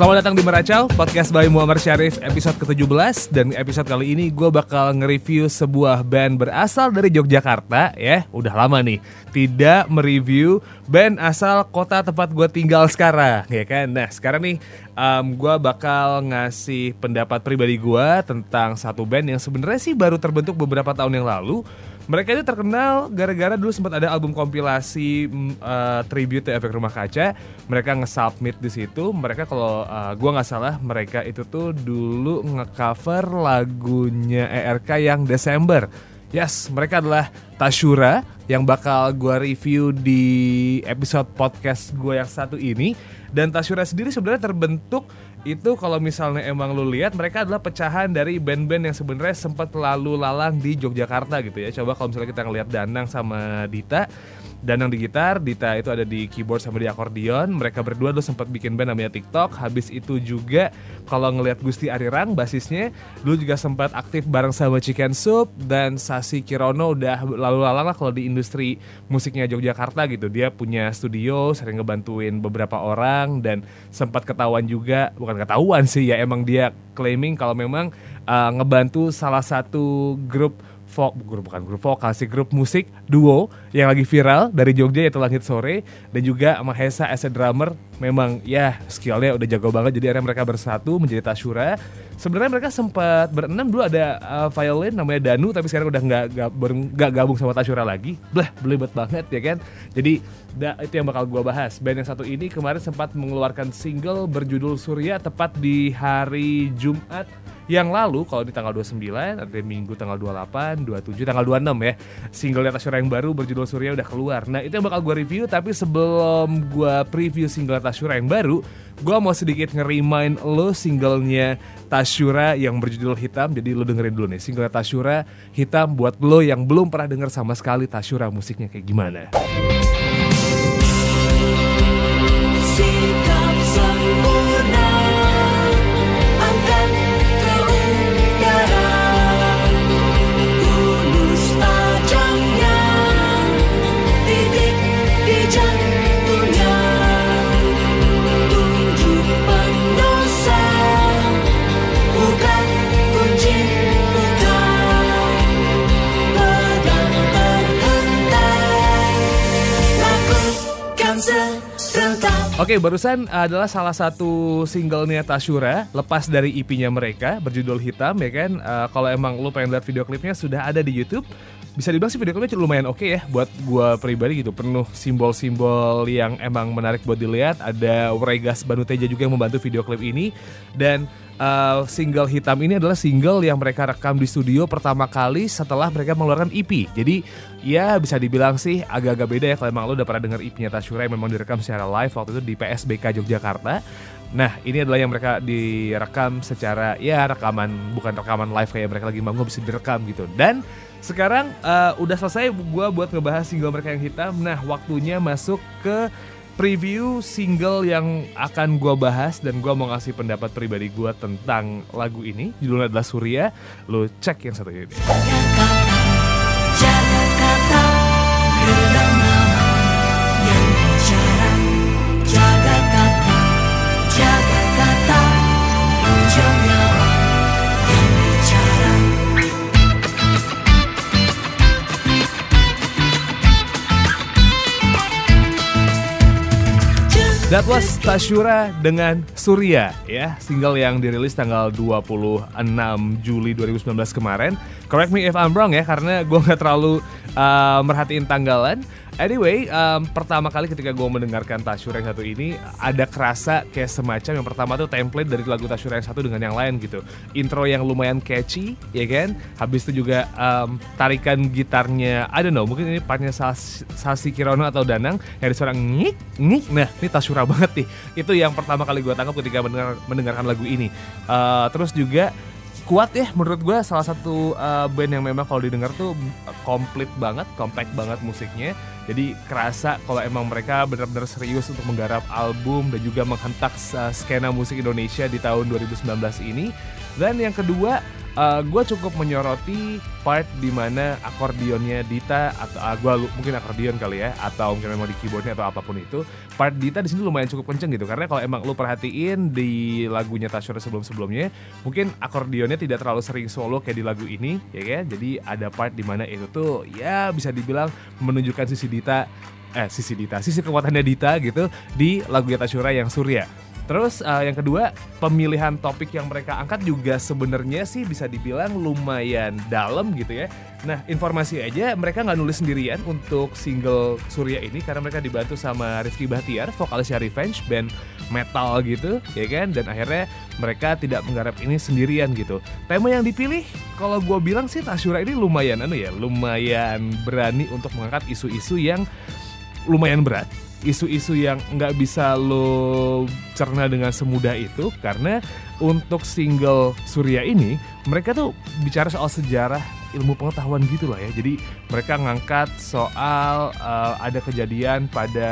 Selamat datang di Meracau, podcast by Muammar Syarif episode ke-17 Dan episode kali ini gue bakal nge-review sebuah band berasal dari Yogyakarta ya. Udah lama nih, tidak mereview band asal kota tempat gue tinggal sekarang ya kan? Nah sekarang nih um, gue bakal ngasih pendapat pribadi gue tentang satu band yang sebenarnya sih baru terbentuk beberapa tahun yang lalu mereka itu terkenal gara-gara dulu sempat ada album kompilasi uh, tribute to Efek Rumah Kaca. Mereka nge-submit di situ. Mereka kalau uh, gua nggak salah mereka itu tuh dulu nge-cover lagunya ERK yang Desember. Yes, mereka adalah Tashura yang bakal gua review di episode podcast gue yang satu ini. Dan Tashura sendiri sebenarnya terbentuk itu kalau misalnya emang lu lihat mereka adalah pecahan dari band-band yang sebenarnya sempat lalu lalang di Yogyakarta gitu ya. Coba kalau misalnya kita ngelihat Danang sama Dita, Danang di gitar, Dita itu ada di keyboard sama di akordion. Mereka berdua tuh sempat bikin band namanya TikTok. Habis itu juga kalau ngelihat Gusti Arirang basisnya dulu juga sempat aktif bareng sama Chicken Soup dan Sasi Kirono udah lalu lalang lah kalau di industri musiknya Yogyakarta gitu. Dia punya studio, sering ngebantuin beberapa orang dan sempat ketahuan juga, bukan ketahuan sih ya emang dia claiming kalau memang uh, ngebantu salah satu grup folk grup bukan grup vokal sih grup musik duo yang lagi viral dari Jogja yaitu Langit Sore dan juga Mahesa as a drummer. Memang ya skillnya udah jago banget jadi akhirnya mereka bersatu menjadi Tashura. Sebenarnya mereka sempat berenam dulu ada uh, violin namanya Danu tapi sekarang udah nggak nggak gabung sama Tashura lagi. Blah belibet banget ya kan? Jadi da, itu yang bakal gue bahas. Band yang satu ini kemarin sempat mengeluarkan single berjudul Surya tepat di hari Jumat yang lalu kalau di tanggal 29 ada minggu tanggal 28 27 tanggal 26 ya single Tasura yang baru berjudul Surya udah keluar. Nah itu yang bakal gue review tapi sebelum gue preview single Tasura yang baru gue mau sedikit nge-remind lo singlenya Tashura yang berjudul Hitam. Jadi lo dengerin dulu nih single Tashura Hitam buat lo yang belum pernah denger sama sekali Tashura musiknya kayak gimana Oke, barusan adalah salah satu singlenya Tashura lepas dari EP-nya mereka berjudul Hitam ya kan. Uh, kalau emang lu pengen lihat video klipnya sudah ada di YouTube. Bisa dibilang sih video klipnya lumayan oke okay ya buat gua pribadi gitu. Penuh simbol-simbol yang emang menarik buat dilihat. Ada Regas Banuteja juga yang membantu video klip ini dan uh, single hitam ini adalah single yang mereka rekam di studio pertama kali setelah mereka mengeluarkan EP. Jadi ya bisa dibilang sih agak-agak beda ya kalau emang lo udah pernah denger EP-nya Tashura yang memang direkam secara live waktu itu di PSBK Yogyakarta. Nah ini adalah yang mereka direkam secara ya rekaman bukan rekaman live kayak mereka lagi manggung bisa direkam gitu. Dan sekarang uh, udah selesai gue buat ngebahas single mereka yang hitam. Nah waktunya masuk ke preview single yang akan gue bahas dan gue mau ngasih pendapat pribadi gue tentang lagu ini. Judulnya adalah Surya. Lo cek yang satu ini. That was Tashura dengan Surya ya, single yang dirilis tanggal 26 Juli 2019 kemarin. Correct me if I'm wrong ya, karena gue nggak terlalu uh, merhatiin tanggalan. Anyway, um, pertama kali ketika gue mendengarkan Tashura yang satu ini ada kerasa kayak semacam yang pertama tuh template dari lagu Tashura yang satu dengan yang lain gitu. Intro yang lumayan catchy, ya kan? Habis itu juga um, tarikan gitarnya, I don't know, mungkin ini partnya Sas Sasi Kirono atau Danang yang ada suara ngik ngik. Nah, ini Tashura banget nih. Itu yang pertama kali gue tangkap ketika mendengar, mendengarkan lagu ini. Uh, terus juga kuat ya menurut gue salah satu uh, band yang memang kalau didengar tuh komplit banget, compact banget musiknya. Jadi kerasa kalau emang mereka benar-benar serius untuk menggarap album dan juga menghentak uh, skena musik Indonesia di tahun 2019 ini. Dan yang kedua uh, gue cukup menyoroti part di mana akordionnya Dita atau uh, gue mungkin akordion kali ya atau mungkin memang di keyboardnya atau apa pun itu part Dita di sini lumayan cukup kenceng gitu. Karena kalau emang lu perhatiin di lagunya Tasyura sebelum sebelumnya mungkin akordionnya tidak terlalu sering solo kayak di lagu ini ya kan? Jadi ada part di mana itu tuh ya bisa dibilang menunjukkan sisi Dita eh sisi Dita sisi kekuatannya Dita gitu di lagu Tasyura yang Surya Terus uh, yang kedua, pemilihan topik yang mereka angkat juga sebenarnya sih bisa dibilang lumayan dalam gitu ya. Nah, informasi aja mereka nggak nulis sendirian untuk single Surya ini karena mereka dibantu sama Rifki Bahtiar, vokalisnya Revenge, band metal gitu, ya kan? Dan akhirnya mereka tidak menggarap ini sendirian gitu. Tema yang dipilih, kalau gue bilang sih Tasyura ini lumayan anu ya, lumayan berani untuk mengangkat isu-isu yang lumayan berat isu-isu yang nggak bisa lo cerna dengan semudah itu karena untuk single Surya ini mereka tuh bicara soal sejarah ilmu pengetahuan gitu lah ya. Jadi mereka ngangkat soal uh, ada kejadian pada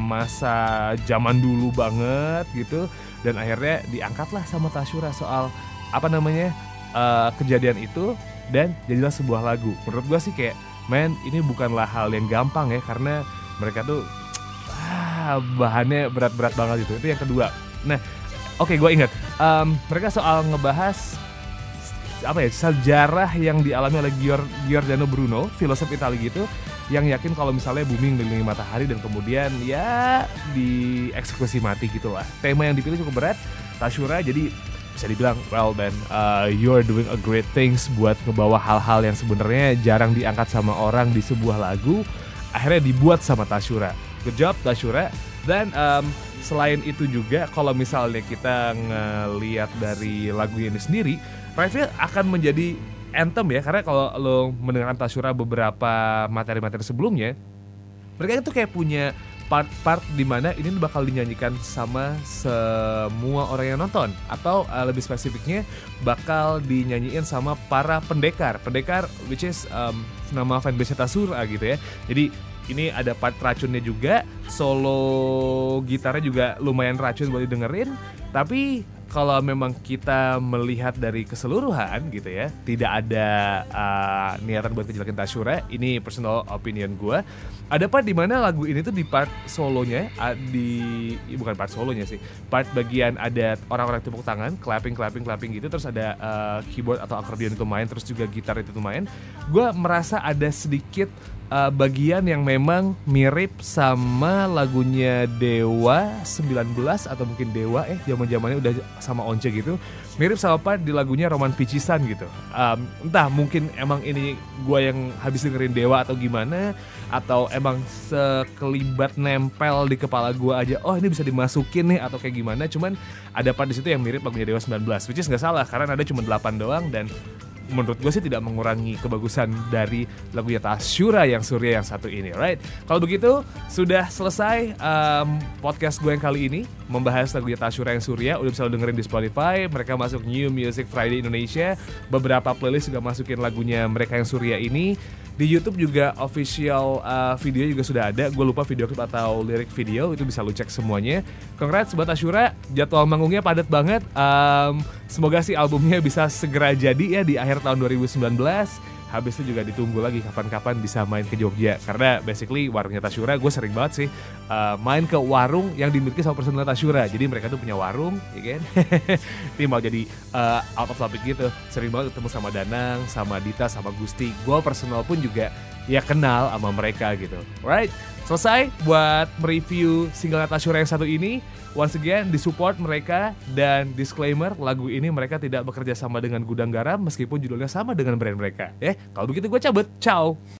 masa zaman dulu banget gitu dan akhirnya diangkatlah sama Tasyura soal apa namanya uh, kejadian itu dan jadilah sebuah lagu. Menurut gua sih kayak men ini bukanlah hal yang gampang ya karena mereka tuh bahannya berat-berat banget itu. Itu yang kedua. Nah, oke okay, gue ingat. Um, mereka soal ngebahas apa ya sejarah yang dialami oleh Gior, Giordano Bruno, filosof Italia gitu, yang yakin kalau misalnya bumi mengelilingi matahari dan kemudian ya dieksekusi mati gitu lah. Tema yang dipilih cukup berat, Tashura jadi bisa dibilang well then uh, you're doing a great things buat ngebawa hal-hal yang sebenarnya jarang diangkat sama orang di sebuah lagu akhirnya dibuat sama Tashura good job Tashura dan um, selain itu juga kalau misalnya kita ngelihat dari lagu ini sendiri Rifle akan menjadi anthem ya. Karena kalau lo mendengarkan Tashura beberapa materi-materi sebelumnya mereka itu kayak punya part-part di mana ini bakal dinyanyikan sama semua orang yang nonton. Atau uh, lebih spesifiknya bakal dinyanyiin sama para pendekar. Pendekar which is um, nama fanbase Tasura gitu ya. Jadi ini ada part racunnya juga solo gitarnya juga lumayan racun buat didengerin. Tapi kalau memang kita melihat dari keseluruhan gitu ya tidak ada uh, niatan buat ngejelekin Tashura ini personal opinion gue ada part di mana lagu ini tuh di part solonya di bukan part solonya sih part bagian ada orang-orang tepuk tangan clapping clapping clapping gitu terus ada uh, keyboard atau akordeon itu main terus juga gitar itu main. Gue merasa ada sedikit uh, bagian yang memang mirip sama lagunya Dewa 19 atau mungkin Dewa eh zaman zamannya udah sama Once gitu. Mirip sama part di lagunya Roman Picisan gitu. Um, entah mungkin emang ini gue yang habis dengerin Dewa atau gimana atau emang sekelibat nempel di kepala gue aja oh ini bisa dimasukin nih atau kayak gimana. Cuman ada part di situ yang mirip lagunya Dewa 19 which is nggak salah karena ada cuma 8 doang dan menurut gue sih tidak mengurangi kebagusan dari lagu Yata yang Surya yang satu ini, right? Kalau begitu sudah selesai um, podcast gue yang kali ini membahas lagu Yata yang Surya. Udah bisa dengerin di Spotify. Mereka masuk New Music Friday Indonesia. Beberapa playlist juga masukin lagunya mereka yang Surya ini. Di YouTube juga official uh, video juga sudah ada. Gue lupa video klip atau lirik video itu bisa lu cek semuanya. Congrats buat Ashura, jadwal manggungnya padat banget. Um, semoga sih albumnya bisa segera jadi ya di akhir tahun 2019 habis itu juga ditunggu lagi kapan-kapan bisa main ke Jogja. Karena basically warungnya Tasyura gue sering banget sih uh, main ke warung yang dimiliki sama personel Tasyura. Jadi mereka tuh punya warung ya kan? Ini mau jadi uh, out of topic gitu. Sering banget ketemu sama Danang sama Dita sama Gusti. Gue personal pun juga ya kenal sama mereka gitu. Right selesai buat mereview single Natasha yang satu ini. Once again, disupport mereka dan disclaimer lagu ini mereka tidak bekerja sama dengan Gudang Garam meskipun judulnya sama dengan brand mereka. Ya, kalau begitu gue cabut. Ciao.